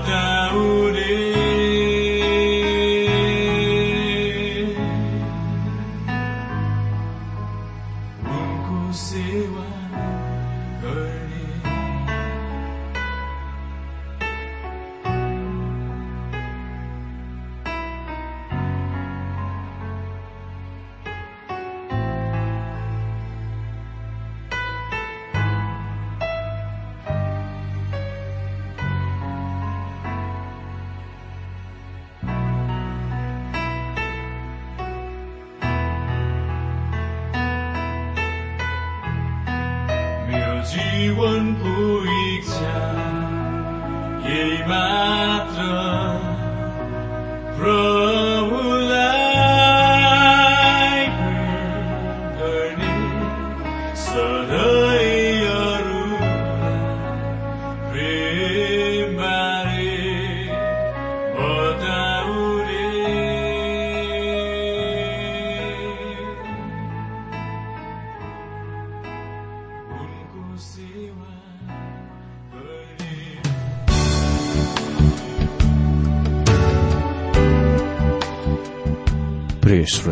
وتعود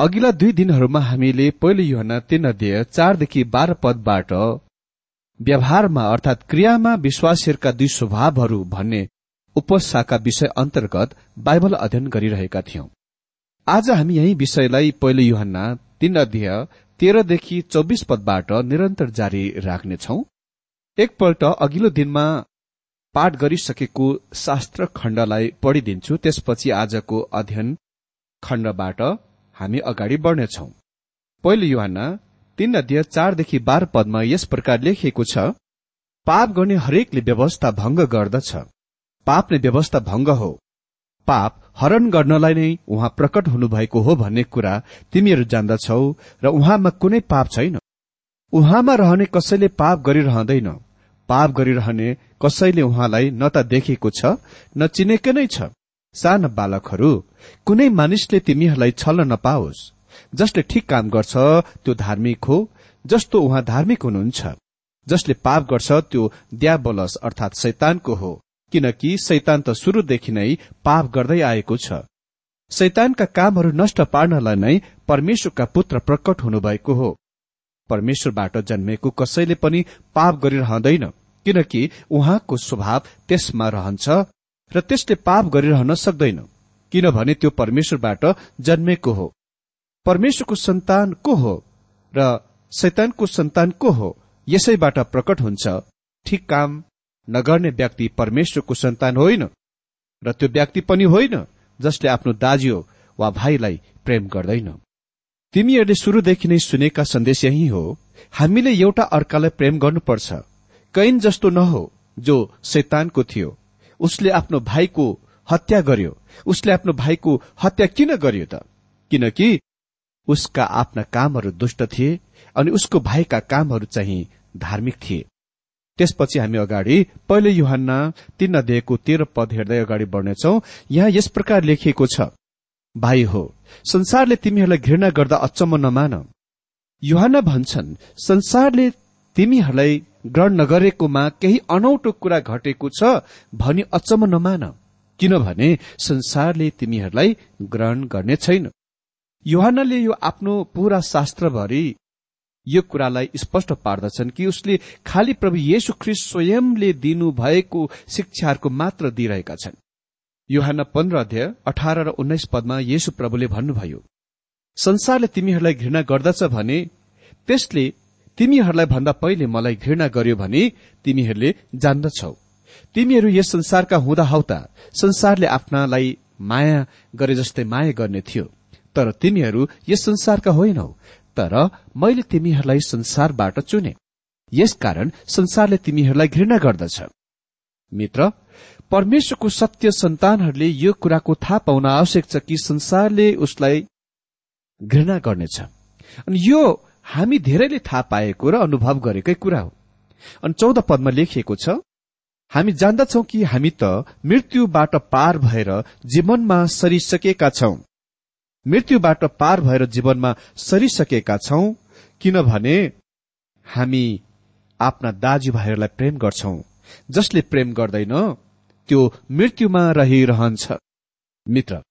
अघिल्ला दुई दिनहरूमा हामीले पहिलो युहना तीन अध्यय चारदेखि बाह्र पदबाट व्यवहारमा अर्थात क्रियामा विश्वासीहरूका दुई स्वभावहरू भन्ने उपसाका विषय अन्तर्गत बाइबल अध्ययन गरिरहेका थियौं। आज हामी यही विषयलाई पहिलो युहन्ना तीन अध्यय तेह्रदेखि चौबिस पदबाट निरन्तर जारी राख्नेछौ। एकपल्ट अघिल्लो दिनमा पाठ गरिसकेको शास्त्र खण्डलाई पढिदिन्छु त्यसपछि आजको अध्ययन खण्डबाट हामी अगाडि बढ्नेछौ। पहिलो युहान तीन अध्यय चारदेखि बाह्र पदमा यस प्रकार लेखिएको छ पाप गर्ने हरेकले व्यवस्था भंग गर्दछ। पाप नै व्यवस्था भंग हो। पाप हरण गर्नलाई नै उहाँ प्रकट हुनुभएको हो भन्ने कुरा तिमीहरू जान्दछौ र उहाँमा कुनै पाप छैन। उहाँमा रहने कसैले पाप गरिरहँदैन। पाप गरिरहने कसैले उहाँलाई न त देखेको छ न चिनेकै नै छ। साना बालकहरू कुनै मानिसले तिमीहरूलाई छल्न नपाओस्। जसले ठिक काम गर्छ त्यो धार्मिक हो। जस्तो उहाँ धार्मिक हुनुहुन्छ। जसले पाप गर्छ त्यो द्याबलस अर्थात शैतानको हो। किनकि शैतान त शुरूदेखि नै पाप गर्दै आएको छ। शैतानका कामहरू नष्ट पार्नलाई नै परमेश्वरका पुत्र प्रकट हुनुभएको हो। परमेश्वरबाट जन्मेको कसैले पनि पाप गरिरहँदैन। किनकि उहाँको स्वभाव त्यसमा रहन्छ। र त्यसले पाप गरिरहन सक्दैन किनभने त्यो परमेश्वरबाट जन्मेको हो। परमेश्वरको सन्तान को हो र शैतानको सन्तान को हो यसैबाट प्रकट हुन्छ ठिक काम नगर्ने व्यक्ति परमेश्वरको सन्तान होइन र त्यो व्यक्ति पनि होइन जसले आफ्नो दाज्यो वा भाइलाई प्रेम गर्दैन। तिमीहरूले शुरूदेखि नै सुनेका सन्देश यही हो हामीले एउटा अर्कालाई प्रेम गर्नुपर्छ कैन जस्तो नहो जो शैतानको थियो। उसले आफ्नो भाइको हत्या गर्यो। उसले आफ्नो भाइको हत्या किन गर्यो त? किनकि उसका आफ्ना कामहरू दुष्ट थिए अनि उसको भाइका कामहरू चाहिँ धार्मिक थिए। त्यसपछि हामी अगाडि पहिले युहानमा तीन अध्यायको तेह्र पद हेर्दै अगाडि बढ्नेछौ। यहाँ यस प्रकार लेखिएको छ भाइ हो संसारले तिमीहरूलाई घृणा गर्दा अचम्म नमान। युहान भन्छन् संसारले तिमीहरूलाई ग्रहण नगरेकोमा केही अनौठो कुरा घटेको छ भनी अचम्म नमान। किनभने संसारले तिमीहरूलाई ग्रहण गर्ने छैन। युहानले यो आफ्नो पूरा शास्त्रभरि यो कुरालाई स्पष्ट पार्दछन् कि उसले खालि प्रभु येशु ख्रिस्ट स्वयंले दिनुभएको शिक्षाहरूको मात्र दिइरहेका छन्। युहान पन्ध्र अध्याय अठार र उन्नाइस पदमा येशु प्रभुले भन्नुभयो संसारले तिमीहरूलाई घृणा गर्दछ भने त्यसले तिमीहरूलाई भन्दा पहिले मलाई घृणा गर्यो भने तिमीहरूले जान्दछौ। तिमीहरू यस संसारका हुँदा हौता संसारले आफ्नालाई माया गरे जस्तै माया गर्ने थियो। तर तिमीहरू यस संसारका होइनौ तर मैले तिमीहरूलाई संसारबाट चुने। यसकारण संसारले तिमीहरूलाई घृणा गर्दछ। मित्र परमेश्वरको सत्य सन्तानहरूले यो कुराको थाहा पाउन आवश्यक छ कि संसारले उसलाई घृणा गर्नेछ। अनि यो हामी धेरैले थाहा पाएको र अनुभव गरेकै कुरा हो। अनि चौध पदमा लेखिएको छ हामी जान्दछौ कि हामी त मृत्युबाट पार भएर जीवनमा सरिसकेका छौं। मृत्युबाट पार भएर जीवनमा सरिसकेका छौं किनभने हामी आफ्ना दाजुभाइहरूलाई प्रेम गर्छौं। जसले प्रेम गर्दैन त्यो मृत्युमा रहिरहन्छ। मित्र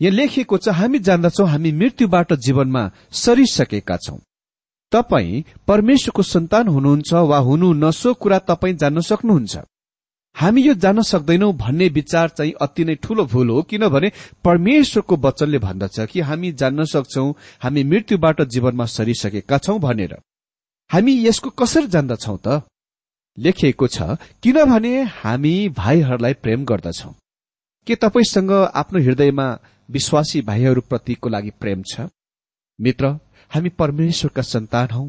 यहाँ लेखिएको छ हामी जान्दछौ हामी मृत्युबाट जीवनमा सरिसकेका छौं। तपाई परमेश्वरको सन्तान हुनुहुन्छ वा हुनु नसो कुरा तपाई जान्न सक्नुहुन्छ। हामी यो जान्न सक्दैनौ भन्ने विचार चाहिँ अति नै ठूलो भूल हो किनभने परमेश्वरको वचनले भन्दछ कि हामी जान्न सक्छौ हामी मृत्युबाट जीवनमा सरिसकेका छौं भनेर। हामी यसको कसरी जान्दछौ त? लेखिएको छ किनभने हामी भाइहरूलाई प्रेम गर्दछौ। के तपाईँसँग आफ्नो हृदयमा विश्वासी भाइहरूप्रतिको लागि प्रेम छ? मित्र हामी परमेश्वरका सन्तान हौ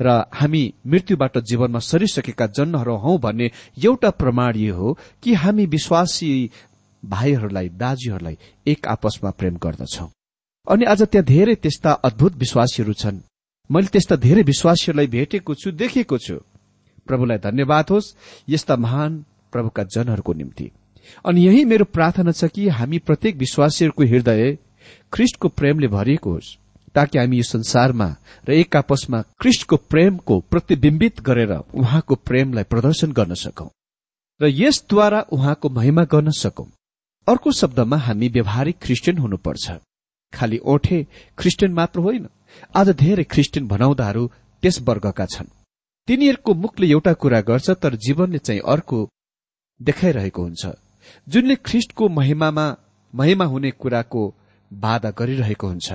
र हामी मृत्युबाट जीवनमा सरिसकेका जन्महरू हौ भन्ने एउटा प्रमाण यो हो कि हामी विश्वासी भाइहरूलाई दाजुहरूलाई एक आपसमा प्रेम गर्दछौ। अनि आज त्यहाँ धेरै त्यस्ता अद्भुत विश्वासीहरू छन्। मैले त्यस्ता धेरै विश्वासीहरूलाई भेटेको छु देखेको छु। प्रभुलाई धन्यवाद होस् यस्ता महान प्रभुका जनहरूको निम्ति। अनि यही मेरो प्रार्थना छ कि हामी प्रत्येक विश्वासीहरूको हृदय ख्रिष्टको प्रेमले भरिएको होस्। ताकि हामी यो संसारमा र एक आपसमा ख्रिष्टको प्रेमको प्रतिबिम्बित गरेर उहाँको प्रेमलाई प्रदर्शन गर्न सकौं र यसद्वारा उहाँको महिमा गर्न सकौं। अर्को शब्दमा हामी व्यवहारिक क्रिस्चियन हुनुपर्छ। खालि ओठे क्रिस्चियन मात्र होइन आज धेरै क्रिस्चियन भनाउँदाहरू त्यस वर्गका छन्। तिनीहरूको मुखले एउटा कुरा गर्छ तर जीवनले चाहिँ अर्को देखाइरहेको हुन्छ। जुनले ख्रिस्टको महिमामा महिमा हुने कुराको बाधा गरिरहेको हुन्छ।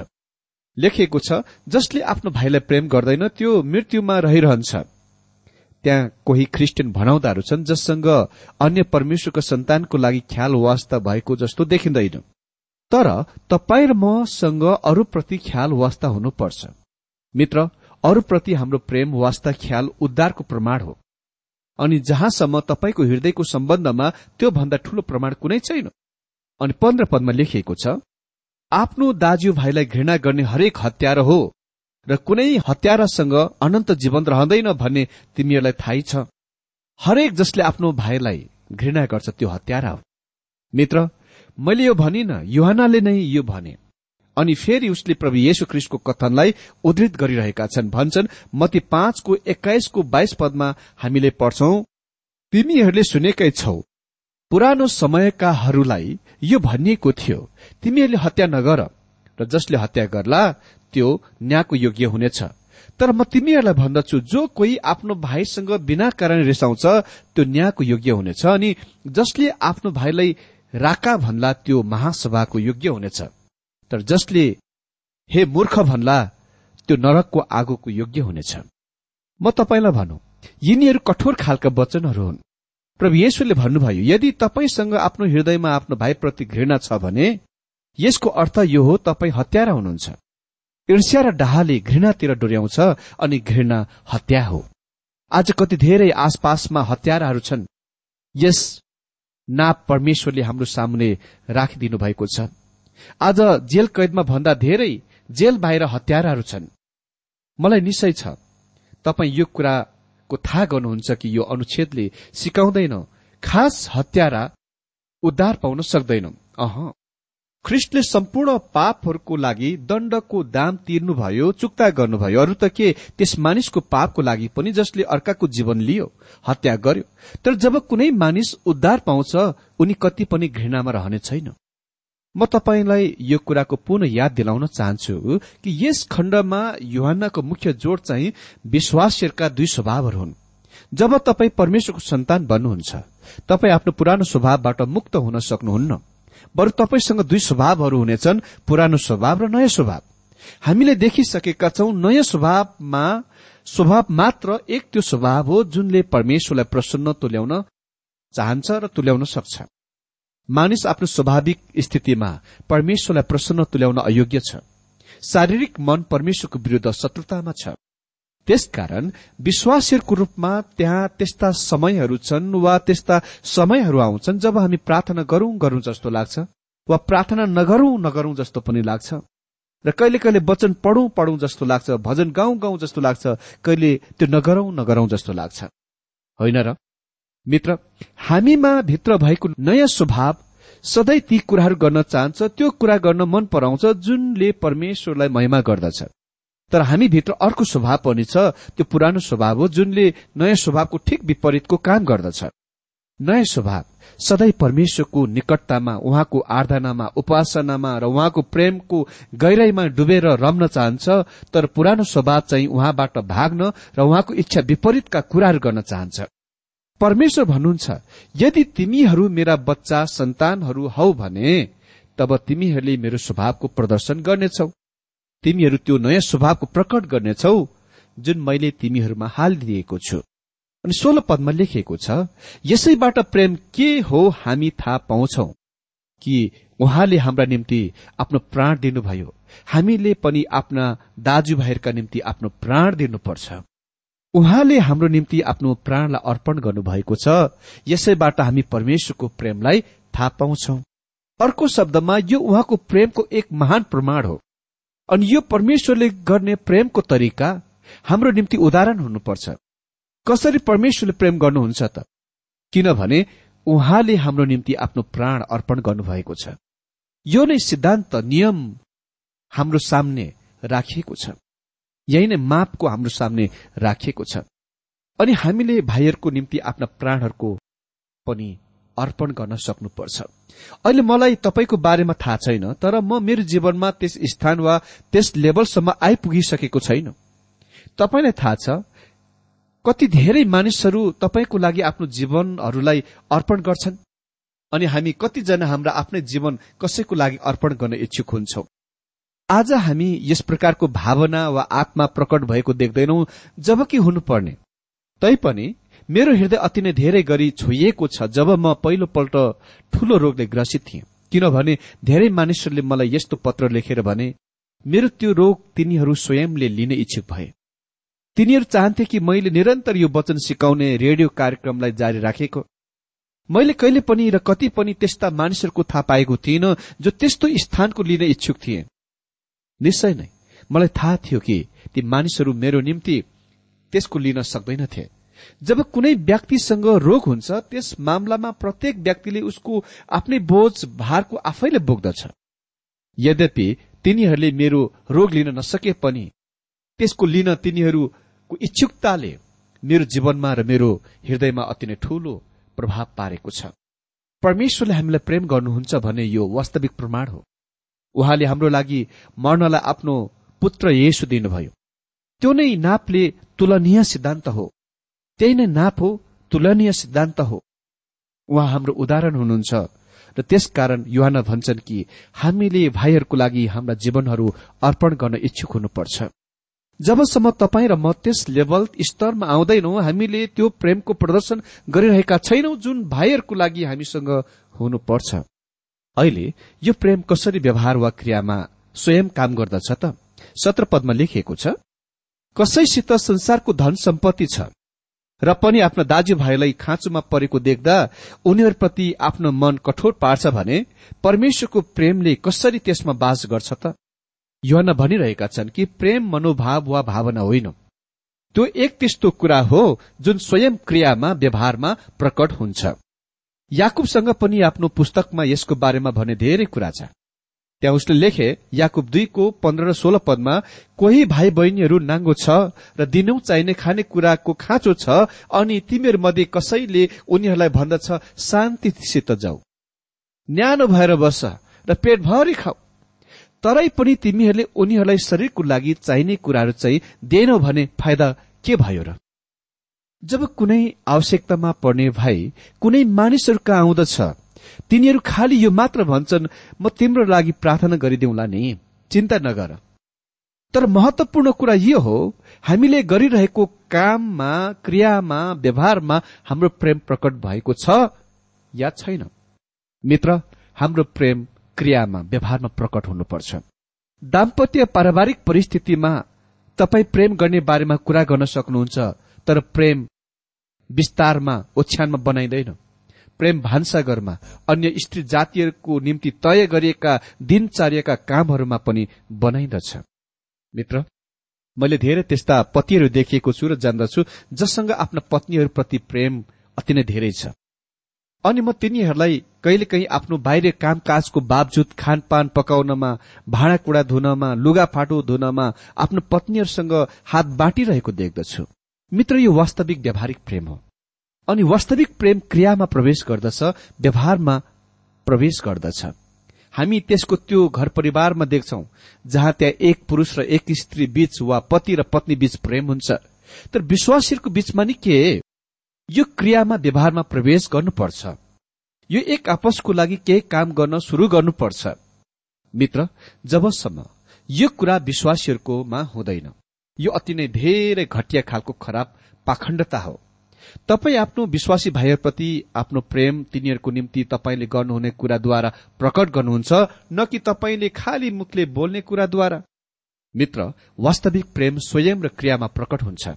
लेखिएको छ जसले आफ्नो भाइलाई प्रेम गर्दैन त्यो मृत्युमा रहिरहन्छ। त्यहाँ कोही क्रिस्चियन भनाउँदाहरू छन् जससँग अन्य परमेश्वरको सन्तानको लागि ख्याल वास्ता भएको जस्तो देखिँदैन। तर तपाईँ र मसँग अरूप्रति ख्याल वास्ता हुनुपर्छ। मित्र अरूप्रति हाम्रो प्रेम वास्ता ख्याल उद्धारको प्रमाण हो। अनि जहाँसम्म तपाईँको हृदयको सम्बन्धमा त्यो भन्दा ठूलो प्रमाण कुनै छैन। अनि पन्ध्र पदमा लेखिएको छ आफ्नो दाजुभाइलाई घृणा गर्ने हरेक हत्यारा हो र कुनै हत्यारासँग अनन्त जीवन रहँदैन भन्ने तिमीहरूलाई थाहै छ। हरेक जसले आफ्नो भाइलाई घृणा गर्छ त्यो हत्यारा हो। मित्र मैले यो भनिन युहानाले नै यो भने। अनि फेरि उसले प्रभु येशु ख्रिस्टको कथनलाई उद्धृत गरिरहेका छन् भन्छन् मती पाँचको एक्काइसको बाइस पदमा हामीले पढ्छौं तिमीहरूले सुनेकै छौ। पुरानो समयकाहरूलाई यो भनिएको थियो तिमीहरूले हत्या नगर र जसले हत्या गर्ला त्यो न्यायको योग्य हुनेछ। तर म तिमीहरूलाई भन्दछु जो कोही आफ्नो भाइसँग बिना कारण रिसाउँछ त्यो न्यायको योग्य हुनेछ अनि जसले आफ्नो भाइलाई राका भन्ला त्यो महासभाको योग्य हुनेछ। तर जसले हे मूर्ख भन्ला त्यो नरकको आगोको योग्य हुनेछ। म तपाईँलाई भनौं यिनीहरू कठोर खालका वचनहरू हुन्। प्रभु येशुले भन्नुभयो यदि तपाईँसँग आफ्नो हृदयमा आफ्नो भाइप्रति घृणा छ भने यसको अर्थ यो हो तपाईँ हत्यारा हुनुहुन्छ। ईर्ष्या र डाहाले घृणातिर डोर्याउँछ अनि घृणा हत्या हो। आज कति धेरै आसपासमा हत्याराहरू छन्। यस नाप परमेश्वरले हाम्रो सामुने राखिदिनु भएको छ। आज जेल कैदमा भन्दा धेरै जेल बाहिर हत्याराहरू छन्। मलाई निश्चय छ तपाईँ यो कुराको थाहा गर्नुहुन्छ कि यो अनुच्छेदले सिकाउँदैन खास हत्यारा उद्धार पाउन सक्दैन। अह। ख्रिस्टले सम्पूर्ण पापहरूको लागि दण्डको दाम तिर्नुभयो चुक्ता गर्नुभयो। अरू त के? त्यस मानिसको पापको लागि पनि जसले अर्काको जीवन लियो हत्या गर्यो। तर जब कुनै मानिस उद्धार पाउँछ उनी कति पनि घृणामा रहने छैन। म तपाईँलाई यो कुराको पुनः याद दिलाउन चाहन्छु कि यस खण्डमा युहानको मुख्य जोड चाहिँ विश्वासका दुई स्वभावहरू हुन्। जब तपाईँ परमेश्वरको सन्तान बन्नुहुन्छ तपाईँ आफ्नो पुरानो स्वभावबाट मुक्त हुन सक्नुहुन्न। बरु तपाईँसँग दुई स्वभावहरू हुनेछन् पुरानो स्वभाव र नयाँ स्वभाव। हामीले देखिसकेका छौं नयाँ स्वभावमा स्वभाव मात्र एक त्यो स्वभाव हो जुनले परमेश्वरलाई प्रसन्न तुल्याउन चाहन्छ र तुल्याउन सक्छ। मानिस आफ्नो स्वाभाविक स्थितिमा परमेश्वरलाई प्रसन्न तुल्याउन अयोग्य छ। शारीरिक मन परमेश्वरको विरूद्ध शत्रुतामा छ। त्यसकारण विश्वासीहरूको रूपमा त्यहाँ त्यस्ता समयहरू छन् वा त्यस्ता समयहरू आउँछन् जब हामी प्रार्थना गरौं गरौं जस्तो लाग्छ वा प्रार्थना नगरौं नगरौं जस्तो पनि लाग्छ। र कहिले कहिले वचन पढौं पढौं जस्तो लाग्छ भजन गाउँ गाउँ जस्तो लाग्छ कहिले त्यो नगरौं नगरौं जस्तो लाग्छ। होइन र? मित्र हामीमा भित्र भएको नयाँ स्वभाव सधैँ ती कुराहरू गर्न चाहन्छ त्यो कुरा गर्न मन पराउँछ जुनले परमेश्वरलाई महिमा गर्दछ। तर हामी भित्र अर्को स्वभाव पनि छ त्यो पुरानो स्वभाव हो जुनले नयाँ स्वभावको ठिक विपरीतको काम गर्दछ। नयाँ स्वभाव सधैँ परमेश्वरको निकटतामा उहाँको आराधनामा उपासनामा र उहाँको प्रेमको गहिराईमा डुबेर रम्न चाहन्छ तर पुरानो स्वभाव चाहिँ उहाँबाट भाग्न र उहाँको इच्छा विपरीतका कुराहरू गर्न चाहन्छ। परमेश्वर भन्नुहुन्छ यदि तिमीहरू मेरा बच्चा सन्तानहरू हौ भने तब तिमीहरूले मेरो स्वभावको प्रदर्शन गर्नेछौ। तिमीहरू त्यो नयाँ स्वभावको प्रकट गर्नेछौ जुन मैले तिमीहरूमा हालिदिएको छु। अनि सोह्र पदमा लेखिएको छ यसैबाट प्रेम के हो हामी थाहा पाउँछौ कि उहाँले हाम्रा निम्ति आफ्नो प्राण दिनुभयो। हामीले पनि आफ्ना दाजुभाइहरूका निम्ति आफ्नो प्राण दिनुपर्छ। उहाँले हाम्रो निम्ति आफ्नो प्राणलाई अर्पण गर्नुभएको छ यसैबाट हामी परमेश्वरको प्रेमलाई थाहा पाउँछौ। अर्को शब्दमा यो उहाँको प्रेमको एक महान प्रमाण हो। अनि यो परमेश्वरले गर्ने प्रेमको तरिका हाम्रो निम्ति उदाहरण हुनुपर्छ। कसरी परमेश्वरले प्रेम गर्नुहुन्छ त? किनभने उहाँले हाम्रो निम्ति आफ्नो प्राण अर्पण गर्नुभएको छ। यो नै सिद्धान्त नियम हाम्रो सामने राखिएको छ। यही नै मापको हाम्रो सामने राखिएको छ। अनि हामीले भाइहरूको निम्ति आफ्ना प्राणहरूको पनि अर्पण गर्न सक्नुपर्छ। अहिले मलाई तपाईँको बारेमा थाहा छैन तर म मेरो जीवनमा त्यस स्थान वा त्यस लेभलसम्म आइपुगिसकेको छैन। तपाईँलाई थाहा छ कति धेरै मानिसहरू तपाईँको लागि आफ्नो जीवनहरूलाई अर्पण गर्छन् अनि हामी कतिजना हाम्रा आफ्नै जीवन कसैको लागि अर्पण गर्न इच्छुक हुन्छौं। आज हामी यस प्रकारको भावना वा आत्मा प्रकट भएको देख्दैनौ जबकि हुनुपर्ने। तैपनि मेरो हृदय अति नै धेरै गरी छोइएको छ जब म पहिलोपल्ट ठूलो रोगले ग्रसित थिएँ। किनभने धेरै मानिसहरूले मलाई यस्तो पत्र लेखेर भने मेरो त्यो रोग तिनीहरू स्वयंले लिन इच्छुक भए। तिनीहरू चाहन्थे कि मैले निरन्तर यो वचन सिकाउने रेडियो कार्यक्रमलाई जारी राखेको। मैले कहिले पनि र कति पनि त्यस्ता मानिसहरूको थाहा पाएको थिइनँ जो त्यस्तो स्थानको लिन इच्छुक थिए। निश्चय नै मलाई थाहा थियो कि ती मानिसहरू मेरो निम्ति त्यसको लिन सक्दैनथे। जब कुनै व्यक्तिसँग रोग हुन्छ त्यस मामलामा प्रत्येक व्यक्तिले उसको आफ्नै बोझ भारको आफैले बोक्दछ। यद्यपि तिनीहरूले मेरो रोग लिन नसके पनि त्यसको लिन तिनीहरूको इच्छुकताले मेरो जीवनमा र मेरो हृदयमा अति नै ठूलो प्रभाव पारेको छ। परमेश्वरले हामीलाई प्रेम गर्नुहुन्छ भने यो वास्तविक प्रमाण हो। उहाँले हाम्रो लागि मर्नलाई आफ्नो पुत्र येसु दिनुभयो। त्यो नै नापले तुलनीय सिद्धान्त हो। त्यही नै नाप हो तुलनीय सिद्धान्त हो। उहाँ हाम्रो उदाहरण हुनुहुन्छ र त्यसकारण युहान भन्छन् कि हामीले भाइहरूको लागि हाम्रा जीवनहरू अर्पण गर्न इच्छुक हुनुपर्छ। जबसम्म तपाईँ र म त्यस लेभल स्तरमा आउँदैनौ हामीले त्यो प्रेमको प्रदर्शन गरिरहेका छैनौ जुन भाइहरूको लागि हामीसँग हुनुपर्छ। अहिले यो प्रेम कसरी व्यवहार वा क्रियामा स्वयं काम गर्दछ त? सत्र पदमा लेखिएको छ कसैसित संसारको धन सम्पत्ति छ। र पनि आफ्ना दाजुभाइलाई खाँचोमा परेको देख्दा उनीहरूप्रति आफ्नो मन कठोर पार्छ भने परमेश्वरको प्रेमले कसरी त्यसमा बास गर्छ त? युहना भनिरहेका छन् कि प्रेम मनोभाव वा भावना होइन। त्यो एक त्यस्तो कुरा हो जुन स्वयं क्रियामा व्यवहारमा प्रकट हुन्छ। याकुबसँग पनि आफ्नो पुस्तकमा यसको बारेमा भने धेरै कुरा छ। त्यहाँ उसले लेखे याकुब दुईको पन्ध्र र सोह्र पदमा कोही भाइ बहिनीहरू नाङ्गो छ र दिनौ चाहिने खानेकुराको खाँचो छ अनि तिमीहरू मध्ये कसैले उनीहरूलाई भन्दछ शान्तिसित जाऊ। न्यानो भएर बस र पेटभरि खाऊ। तरै पनि तिमीहरूले उनीहरूलाई शरीरको लागि चाहिने कुराहरू चाहिँ दिएनौ भने फाइदा के भयो र? जब कुनै आवश्यकतामा पर्ने भाइ कुनै मानिसहरू कहाँ आउँदछ तिनीहरू खालि यो मात्र भन्छन् म तिम्रो लागि प्रार्थना गरिदेऊला नि। चिन्ता नगर। तर महत्वपूर्ण कुरा यो हो हामीले गरिरहेको काममा क्रियामा व्यवहारमा हाम्रो प्रेम प्रकट भएको छ या छैन? मित्र हाम्रो प्रेम क्रियामा व्यवहारमा प्रकट हुनुपर्छ। दाम्पत्य पारिवारिक परिस्थितिमा तपाईँ प्रेम गर्ने बारेमा कुरा गर्न सक्नुहुन्छ तर प्रेम विस्तारमा ओछ्यानमा बनाइँदैन। प्रेम भान्साघरमा अन्य स्त्री जातिहरूको निम्ति तय गरिएका दिनचर्याका कामहरूमा पनि बनाइदछ। मित्र मैले धेरै त्यस्ता पतिहरू देखिएको छु र जान्दछु जससँग आफ्ना पत्नीहरूप्रति प्रेम अति नै धेरै छ। अनि म तिनीहरूलाई कहिलेकाहीँ आफ्नो बाहिर कामकाजको बावजुद खानपान पकाउनमा भाँडाकुँडा धुनमा लुगाफाटो धुनमा आफ्नो पत्नीहरूसँग हात बाँटिरहेको देख्दछु। मित्र यो वास्तविक व्यावहारिक प्रेम हो। अनि वास्तविक प्रेम क्रियामा प्रवेश गर्दछ व्यवहारमा प्रवेश गर्दछ। हामी त्यसको त्यो घर परिवारमा देख्छौ जहाँ त्यहाँ एक पुरूष र एक स्त्री बीच वा पति र पत्नी बीच प्रेम हुन्छ। तर विश्वासीहरूको बीचमा नि के? यो क्रियामा व्यवहारमा प्रवेश गर्नुपर्छ। यो एक आपसको लागि केही काम गर्न शुरू गर्नुपर्छ। मित्र जबसम्म यो कुरा विश्वासीहरूकोमा हुँदैन यो अति नै धेरै घटिया खालको खराब पाखण्डता हो। तपाईँ आफ्नो विश्वासी भाइहरूप्रति आफ्नो प्रेम तिनीहरूको निम्ति तपाईँले गर्नुहुने कुराद्वारा प्रकट गर्नुहुन्छ न कि तपाईँले खाली मुखले बोल्ने कुराद्वारा? मित्र वास्तविक प्रेम स्वयं र क्रियामा प्रकट हुन्छ।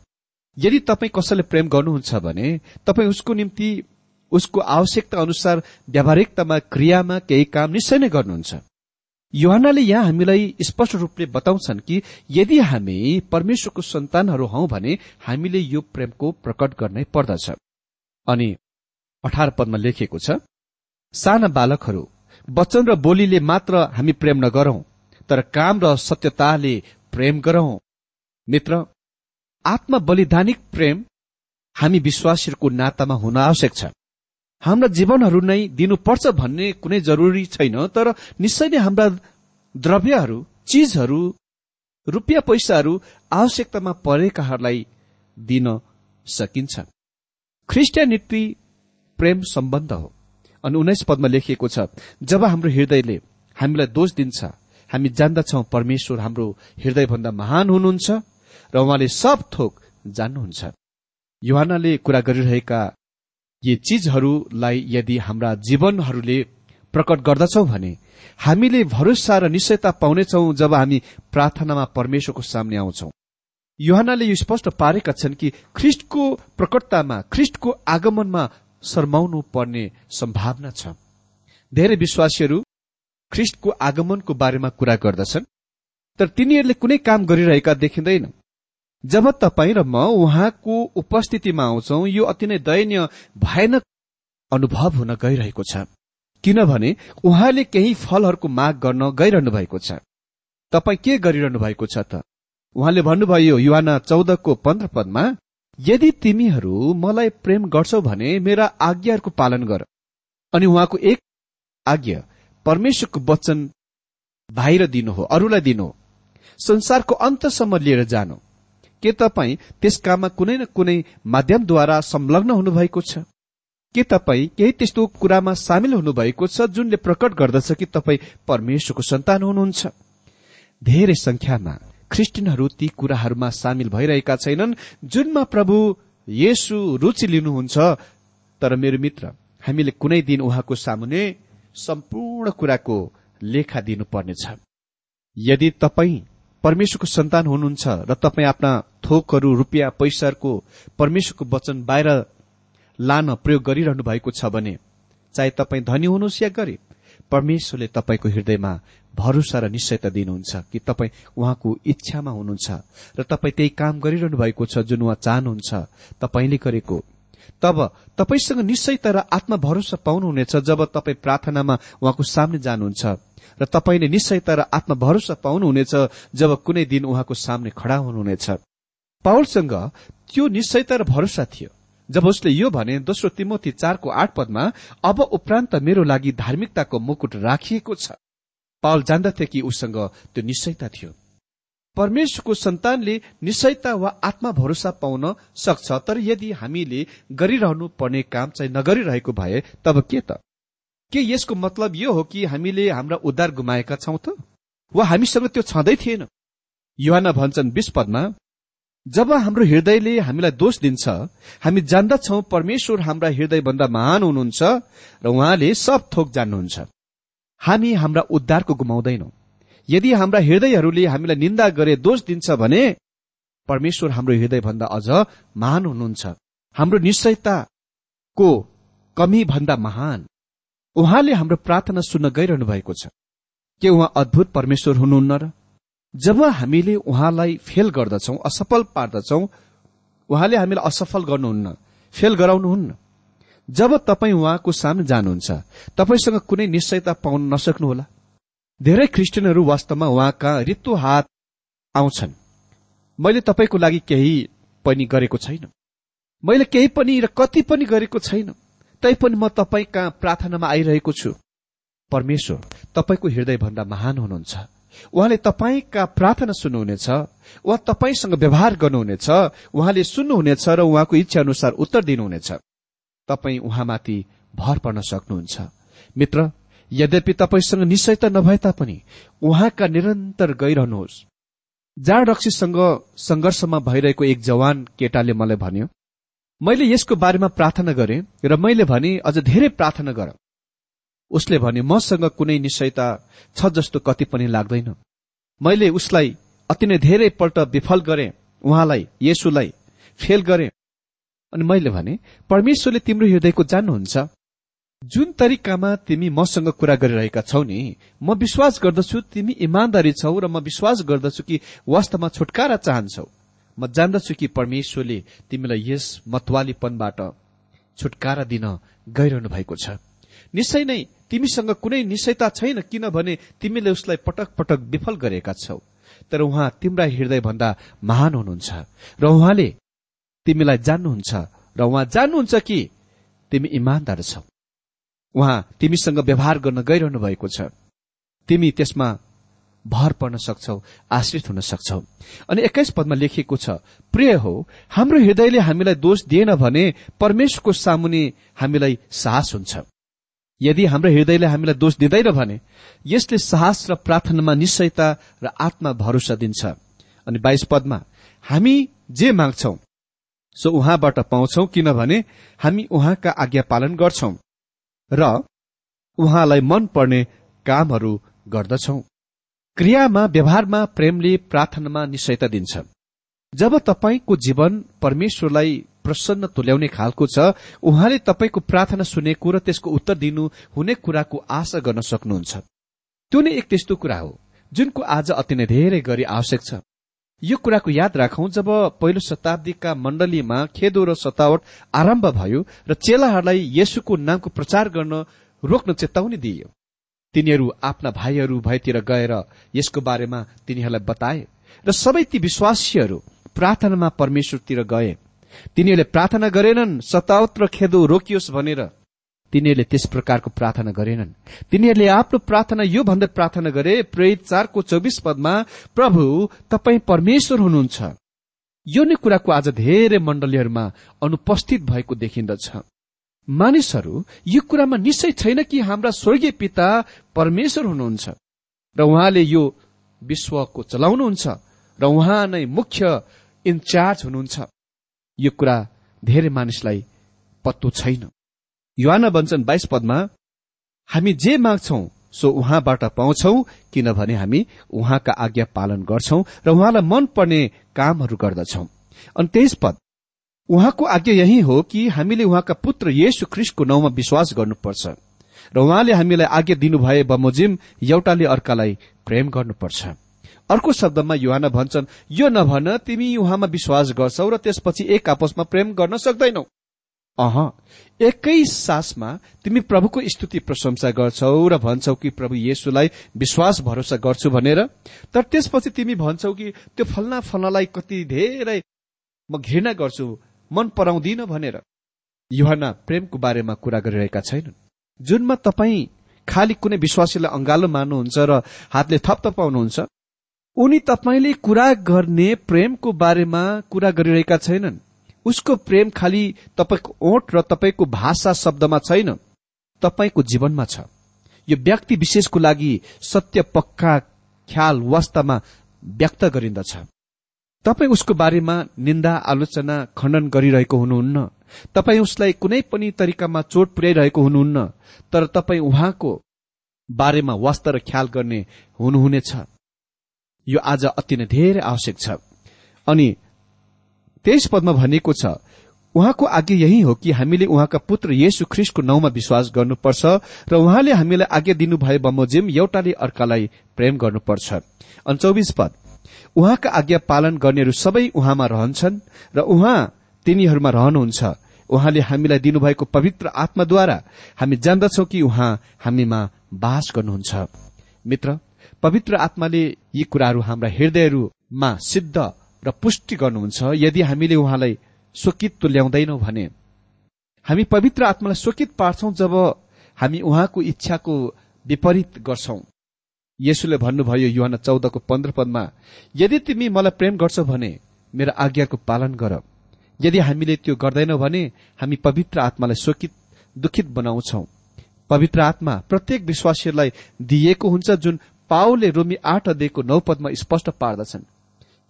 यदि तपाईँ कसैले प्रेम गर्नुहुन्छ भने तपाईँ उसको निम्ति उसको आवश्यकता अनुसार व्यावहारिकतामा क्रियामा केही काम निश्चय नै गर्नुहुन्छ। युहानले यहाँ हामीलाई स्पष्ट रूपले बताउँछन् कि यदि हामी परमेश्वरको सन्तानहरू हौ भने हामीले यो प्रेमको प्रकट गर्नै पर्दछ। अनि अठार पदमा लेखिएको छ साना बालकहरू वचन र बोलीले मात्र हामी प्रेम नगरौं तर काम र सत्यताले प्रेम गरौं। मित्र आत्मा बलिदानिक प्रेम हामी विश्वासीहरूको नातामा हुन आवश्यक छ। हाम्रा जीवनहरू नै दिनुपर्छ भन्ने कुनै जरुरी छैन तर निश्चय नै हाम्रा द्रव्यहरू चिजहरू रुपियाँ पैसाहरू आवश्यकतामा परेकाहरूलाई दिन सकिन्छ ख्रिस्टियानिटी प्रेम सम्बन्ध हो। अनि उन्नाइस पदमा लेखिएको छ जब हाम्रो हृदयले हामीलाई दोष दिन्छ हामी जान्दछौ परमेश्वर हाम्रो हृदयभन्दा महान हुनुहुन्छ र उहाँले सब थोक जान्नुहुन्छ। युहानले कुरा गरिरहेका यी चिजहरूलाई यदि हाम्रा जीवनहरूले प्रकट गर्दछौ भने हामीले भरोसा र निश्चयता पाउनेछौ जब हामी प्रार्थनामा परमेश्वरको सामने आउँछौ। युहानले यो स्पष्ट पारेका छन् कि ख्रिष्टको प्रकटतामा ख्रिष्टको आगमनमा शर्माउनु पर्ने सम्भावना छ। धेरै विश्वासीहरू ख्रिष्टको आगमनको बारेमा कुरा गर्दछन् तर तिनीहरूले कुनै काम गरिरहेका देखिँदैन। जब तपाईँ र म उहाँको उपस्थितिमा आउँछौ यो अति नै दयनीय भयानक अनुभव हुन गइरहेको छ। किनभने उहाँले केही फलहरूको माग गर्न गइरहनु भएको छ। तपाईँ के गरिरहनु भएको छ त? उहाँले भन्नुभयो युवाना चौधको पन्ध्र पदमा यदि तिमीहरू मलाई प्रेम गर्छौ भने मेरा आज्ञाहरूको पालन गर। अनि उहाँको एक आज्ञा परमेश्वरको वचन बाहिर दिनु हो अरूलाई दिनु हो। संसारको अन्तसम्म लिएर जानु। के तपाईँ त्यस काममा कुनै न कुनै माध्यमद्वारा संलग्न हुनुभएको छ? के तपाईँ केही त्यस्तो कुरामा सामेल हुनुभएको छ जुनले प्रकट गर्दछ कि तपाईँ परमेश्वरको सन्तान हुनुहुन्छ? धेरै संख्यामा ख्रिस्टियनहरू ती कुराहरूमा सामेल भइरहेका छैनन् जुनमा प्रभु येशु रुचि लिनुहुन्छ। तर मेरो मित्र हामीले कुनै दिन उहाँको सामुने सम्पूर्ण कुराको लेखा दिनुपर्नेछ। यदि तपाईँ परमेश्वरको सन्तान हुनुहुन्छ र तपाईँ आफ्ना थोकहरू रुपियाँ पैसाहरूको परमेश्वरको वचन बाहिर लान प्रयोग गरिरहनु भएको छ भने चाहे तपाईँ धनी हुनुहोस् या गरिब परमेश्वरले तपाईँको हृदयमा भरोसा र निश्चयता दिनुहुन्छ कि तपाईँ उहाँको इच्छामा हुनुहुन्छ र तपाईँ त्यही काम गरिरहनु भएको छ जुन उहाँ चाहनुहुन्छ। तपाईँले गरेको। तब तपाईँसँग निश्चयता र आत्मा भरोसा पाउनुहुनेछ जब तपाईँ प्रार्थनामा उहाँको सामने जानुहुन्छ र तपाईँले निश्चयता र आत्मा भरोसा पाउनुहुनेछ जब कुनै दिन उहाँको सामने खड़ा हुनुहुनेछ। पावलसँग त्यो निश्चयता र भरोसा थियो। जब उसले यो भने दोस्रो तिमोथी चारको आठ पदमा अब उपरान्त मेरो लागि धार्मिकताको मुकुट राखिएको छ। पावल जान्दथे कि उसँग त्यो निश्चयता थियो। परमेश्वरको सन्तानले निश्चयता वा आत्मा भरोसा पाउन सक्छ तर यदि हामीले गरिरहनु पर्ने काम चाहिँ नगरिरहेको भए तब के त? के यसको मतलब यो हो कि हामीले हाम्रा उद्धार गुमाएका छौं त? वा हामीसँग त्यो छँदै थिएन? युवाना भन्छन् पदमा जब हाम्रो हृदयले हामीलाई दोष दिन्छ हामी जान्दछौ परमेश्वर हाम्रा हृदयभन्दा महान हुनुहुन्छ र उहाँले सब थोक जान्नुहुन्छ। हामी हाम्रा उद्धारको गुमाउँदैनौ। यदि हाम्रा हृदयहरूले हामीलाई निन्दा गरे दोष दिन्छ भने परमेश्वर हाम्रो हृदयभन्दा अझ महान हुनुहुन्छ। हाम्रो निश्चयताको कमी भन्दा महान। उहाँले हाम्रो प्रार्थना सुन्न गइरहनु भएको छ। के उहाँ अद्भुत परमेश्वर हुनुहुन्न र जब हामीले उहाँलाई फेल गर्दछौ असफल पार्दछौ उहाँले हामीलाई असफल गर्नुहुन्न फेल गराउनुहुन्न। जब तपाईँ उहाँको सामने जानुहुन्छ तपाईँसँग कुनै निश्चयता पाउन नसक्नुहोला। धेरै क्रिस्चियनहरू वास्तवमा उहाँका रित्तो हात आउँछन्। मैले तपाईँको लागि केही पनि गरेको छैन। मैले केही पनि र कति पनि गरेको छैन। तैपनि म तपाईँ कहाँ प्रार्थनामा आइरहेको छु। परमेश्वर तपाईँको हृदयभन्दा महान हुनुहुन्छ। उहाँले तपाईँका प्रार्थना सुन्नुहुनेछ उहाँ तपाईँसँग व्यवहार गर्नुहुनेछ उहाँले सुन्नुहुनेछ र उहाँको इच्छा अनुसार उत्तर दिनुहुनेछ। तपाईँ उहाँमाथि भर पर्न सक्नुहुन्छ। मित्र यद्यपि तपाईँसँग निश्चयता नभए तापनि उहाँका निरन्तर गइरहनुहोस्। जाँड रक्सीसँग संघर्षमा भइरहेको एक जवान केटाले मलाई भन्यो मैले यसको बारेमा प्रार्थना गरे र मैले भने अझ धेरै प्रार्थना गर। उसले भने मसँग कुनै निश्चयता छ जस्तो कति पनि लाग्दैन। मैले उसलाई अति नै धेरै पल्ट विफल गरे उहाँलाई येसुलाई फेल गरे। अनि मैले भने परमेश्वरले तिम्रो हृदयको जान्नुहुन्छ। जुन तरिकामा तिमी मसँग कुरा गरिरहेका छौ नि म विश्वास गर्दछु तिमी इमान्दारी छौ र म विश्वास गर्दछु कि वास्तवमा छुटकारा चाहन्छौ। म जान्दछु कि परमेश्वरले तिमीलाई यस मतवालीपनबाट छुटकारा दिन गइरहनु भएको छ। निश्चय नै तिमीसँग कुनै निश्चयता छैन किनभने तिमीले उसलाई पटक पटक विफल गरेका छौ। तर उहाँ तिम्रा हृदयभन्दा महान हुनुहुन्छ र उहाँले तिमीलाई जान्नुहुन्छ र उहाँ जान्नुहुन्छ कि तिमी इमान्दार छौ। उहाँ तिमीसँग व्यवहार गर्न गइरहनु भएको छ। तिमी त्यसमा भर पर्न सक्छौ आश्रित हुन सक्छौ। अनि एक्काइस पदमा लेखिएको छ प्रिय हो हाम्रो हृदयले हामीलाई दोष दिएन भने परमेश्वरको सामुने हामीलाई साहस हुन्छ। यदि हाम्रो हृदयले हामीलाई दोष दिँदैन भने यसले साहस र प्रार्थनामा निश्चयता र आत्मा भरोसा दिन्छ। अनि बाइस पदमा हामी जे माग्छौ सो उहाँबाट पाउँछौ किनभने हामी उहाँका आज्ञा पालन गर्छौ र उहाँलाई मन पर्ने कामहरू गर्दछौं। क्रियामा व्यवहारमा प्रेमले प्रार्थनामा निश्चयता दिन्छ। जब तपाईँको जीवन परमेश्वरलाई प्रसन्न तुल्याउने खालको छ। उहाँले तपाईँको प्रार्थना सुनेको र त्यसको उत्तर दिनु हुने कुराको आशा गर्न सक्नुहुन्छ। त्यो नै एक त्यस्तो कुरा हो जुनको आज अति नै धेरै गरी आवश्यक छ। यो कुराको याद राखौं जब पहिलो शताब्दीका मण्डलीमा खेदो र सतावट आरम्भ भयो र चेलाहरूलाई येशुको नामको प्रचार गर्न रोक्न चेतावनी दिइयो। तिनीहरू आफ्ना भाइहरू भएतिर गएर यसको बारेमा तिनीहरूलाई बताए र सबै ती विश्वासीहरू प्रार्थनामा परमेश्वरतिर गए। तिनीहरूले प्रार्थना गरेनन् सतावत र खेदो रोकियोस् भनेर। तिनीहरूले त्यस प्रकारको प्रार्थना गरेनन्। तिनीहरूले आफ्नो प्रार्थना यो भन्दै प्रार्थना गरे प्रेरित चारको चौबिस पदमा प्रभु तपाई परमेश्वर हुनुहुन्छ। यो नै कुराको आज धेरै मण्डलीहरूमा अनुपस्थित भएको देखिन्दछ। मानिसहरू यो कुरामा निश्चय छैन कि हाम्रा स्वर्गीय पिता परमेश्वर हुनुहुन्छ। र उहाँले यो विश्वको चलाउनुहुन्छ। र उहाँ नै मुख्य इन्चार्ज हुनुहुन्छ। यो कुरा धेरै मानिसलाई पत्तो छैन। युवाना बन्छन् बाइस पदमा हामी जे माग्छौ सो उहाँबाट पाउँछौ किनभने हामी उहाँका आज्ञा पालन गर्छौ र उहाँलाई मन पर्ने कामहरू गर्दछौ। अनि तेइस पद उहाँको आज्ञा यही हो कि हामीले उहाँका पुत्र येशु ख्रिस्टको नाउँमा विश्वास गर्नुपर्छ र उहाँले हामीलाई आज्ञा दिनुभए बमोजिम एउटाले अर्कालाई प्रेम गर्नुपर्छ। अर्को शब्दमा युहान भन्छन् यो नभन तिमी उहाँमा विश्वास गर्छौ र त्यसपछि एक आपसमा प्रेम गर्न सक्दैनौ। अह एकै सासमा तिमी प्रभुको स्तुति प्रशंसा गर्छौ र भन्छौ कि प्रभु येशुलाई विश्वास भरोसा गर्छु भनेर। तर त्यसपछि तिमी भन्छौ कि त्यो फल्ना फल्नालाई कति धेरै म घृणा गर्छु मन पराउँदिन भनेर। युहना प्रेमको बारेमा कुरा गरिरहेका छैनन्। जुनमा तपाईँ खालि कुनै विश्वासीलाई अंगालो मान्नुहुन्छ र हातले थप पाउनुहुन्छ उनी तपाईँले कुरा गर्ने प्रेमको बारेमा कुरा गरिरहेका छैनन्। उसको प्रेम खालि तपाईँको ओठ र तपाईँको भाषा शब्दमा छैन। तपाईँको जीवनमा छ। यो व्यक्ति विशेषको लागि सत्य पक्का ख्याल वास्तामा व्यक्त गरिन्दछ। तपाईँ उसको बारेमा निन्दा आलोचना खण्डन गरिरहेको हुनुहुन्न। तपाईँ उसलाई कुनै पनि तरिकामा चोट पुर्याइरहेको हुनुहुन्न। तर तपाईँ उहाँको बारेमा वास्ता र ख्याल गर्ने हुनुहुनेछ। यो आज अति नै धेरै आवश्यक छ। अनि तेइस पदमा भनिएको छ उहाँको आज्ञा यही हो कि हामीले उहाँका पुत्र येशु ख्रिस्टको नाउँमा विश्वास गर्नुपर्छ र उहाँले हामीलाई आज्ञा दिनुभए बमोजिम एउटाले अर्कालाई प्रेम गर्नुपर्छ। अनि चौबिस पद उहाँका आज्ञा पालन गर्नेहरू सबै उहाँमा रहन्छन् र उहाँ तिनीहरूमा रहनुहुन्छ। उहाँले हामीलाई दिनुभएको पवित्र आत्माद्वारा हामी जान्दछौ कि उहाँ हामीमा बास गर्नुहुन्छ। मित्र पवित्र आत्माले यी कुराहरू हाम्रा हृदयहरूमा सिद्ध र पुष्टि गर्नुहुन्छ। यदि हामीले उहाँलाई स्वकित तुल्याउँदैनौ भने हामी पवित्र आत्मालाई स्वकित पार्छौं जब हामी उहाँको इच्छाको विपरीत गर्छौं। यसुले भन्नुभयो युवान चौधको पन्ध्र पदमा यदि तिमी मलाई प्रेम गर्छौ भने मेरो आज्ञाको पालन गर। यदि हामीले त्यो गर्दैनौ भने हामी पवित्र आत्मालाई शोकित दुखित बनाउँछौ। पवित्र आत्मा प्रत्येक विश्वासीहरूलाई दिइएको हुन्छ जुन पाओले रोमी आठ अध्ययको नौ पदमा स्पष्ट पार्दछन्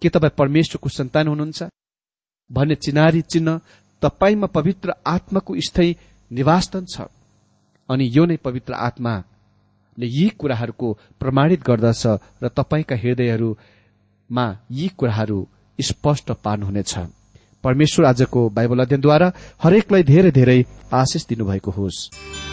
के तपाईँ परमेश्वरको सन्तान हुनुहुन्छ? भन्ने चिनारी चिन्ह तपाईँमा पवित्र आत्माको स्थायी निवासस्थन छ। अनि यो नै पवित्र आत्माले यी कुराहरूको प्रमाणित गर्दछ र तपाईँका हृदयहरूमा यी कुराहरू स्पष्ट पार्नुहुनेछ। परमेश्वर आजको बाइबल अध्ययनद्वारा हरेकलाई धेरै धेरै आशिष दिनुभएको होस्।